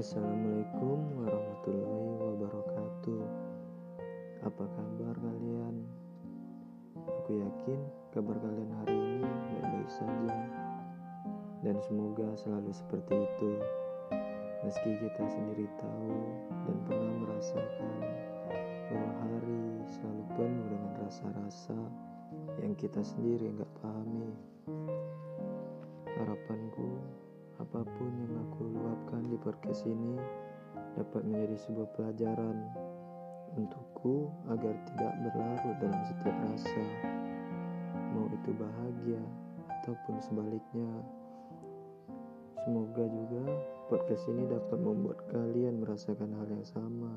Assalamualaikum warahmatullahi wabarakatuh. Apa kabar kalian? Aku yakin kabar kalian hari ini baik-baik saja, dan semoga selalu seperti itu. Meski kita sendiri tahu dan pernah merasakan bahwa hari selalu penuh dengan rasa-rasa yang kita sendiri nggak pahami. Harapanku, apa pun luapkan di podcast ini dapat menjadi sebuah pelajaran untukku agar tidak berlarut dalam setiap rasa, mau itu bahagia ataupun sebaliknya. Semoga juga podcast ini dapat membuat kalian merasakan hal yang sama.